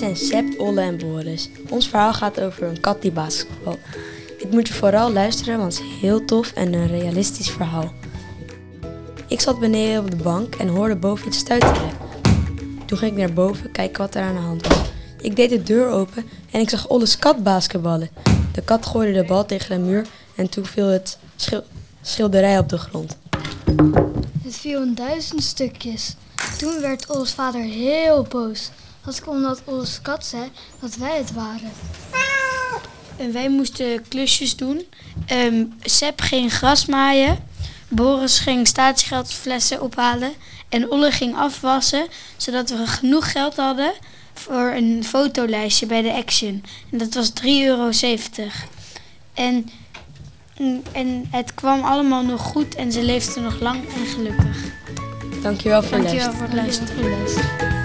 Seb, Olle en Boris. Ons verhaal gaat over een kat die basketbal. Dit moet je vooral luisteren, want het is heel tof en een realistisch verhaal. Ik zat beneden op de bank en hoorde boven iets stuiteren. Toen ging ik naar boven kijken wat er aan de hand was. Ik deed de deur open en ik zag Olle's kat basketballen. De kat gooide de bal tegen de muur en toen viel het schil- schilderij op de grond. Het viel in duizend stukjes. Toen werd Olles vader heel boos. Dat kwam omdat Olles kat zei dat wij het waren. En wij moesten klusjes doen. Ehm Seb ging gras maaien. Boris ging statiegeldflessen ophalen. En Olle ging afwassen, zodat we genoeg geld hadden voor een fotolijstje bij de Action. En dat was 3,70 euro. En, en het kwam allemaal nog goed en ze leefden nog lang en gelukkig. Dankjewel voor het Dankjewel luisteren. voor het luisteren.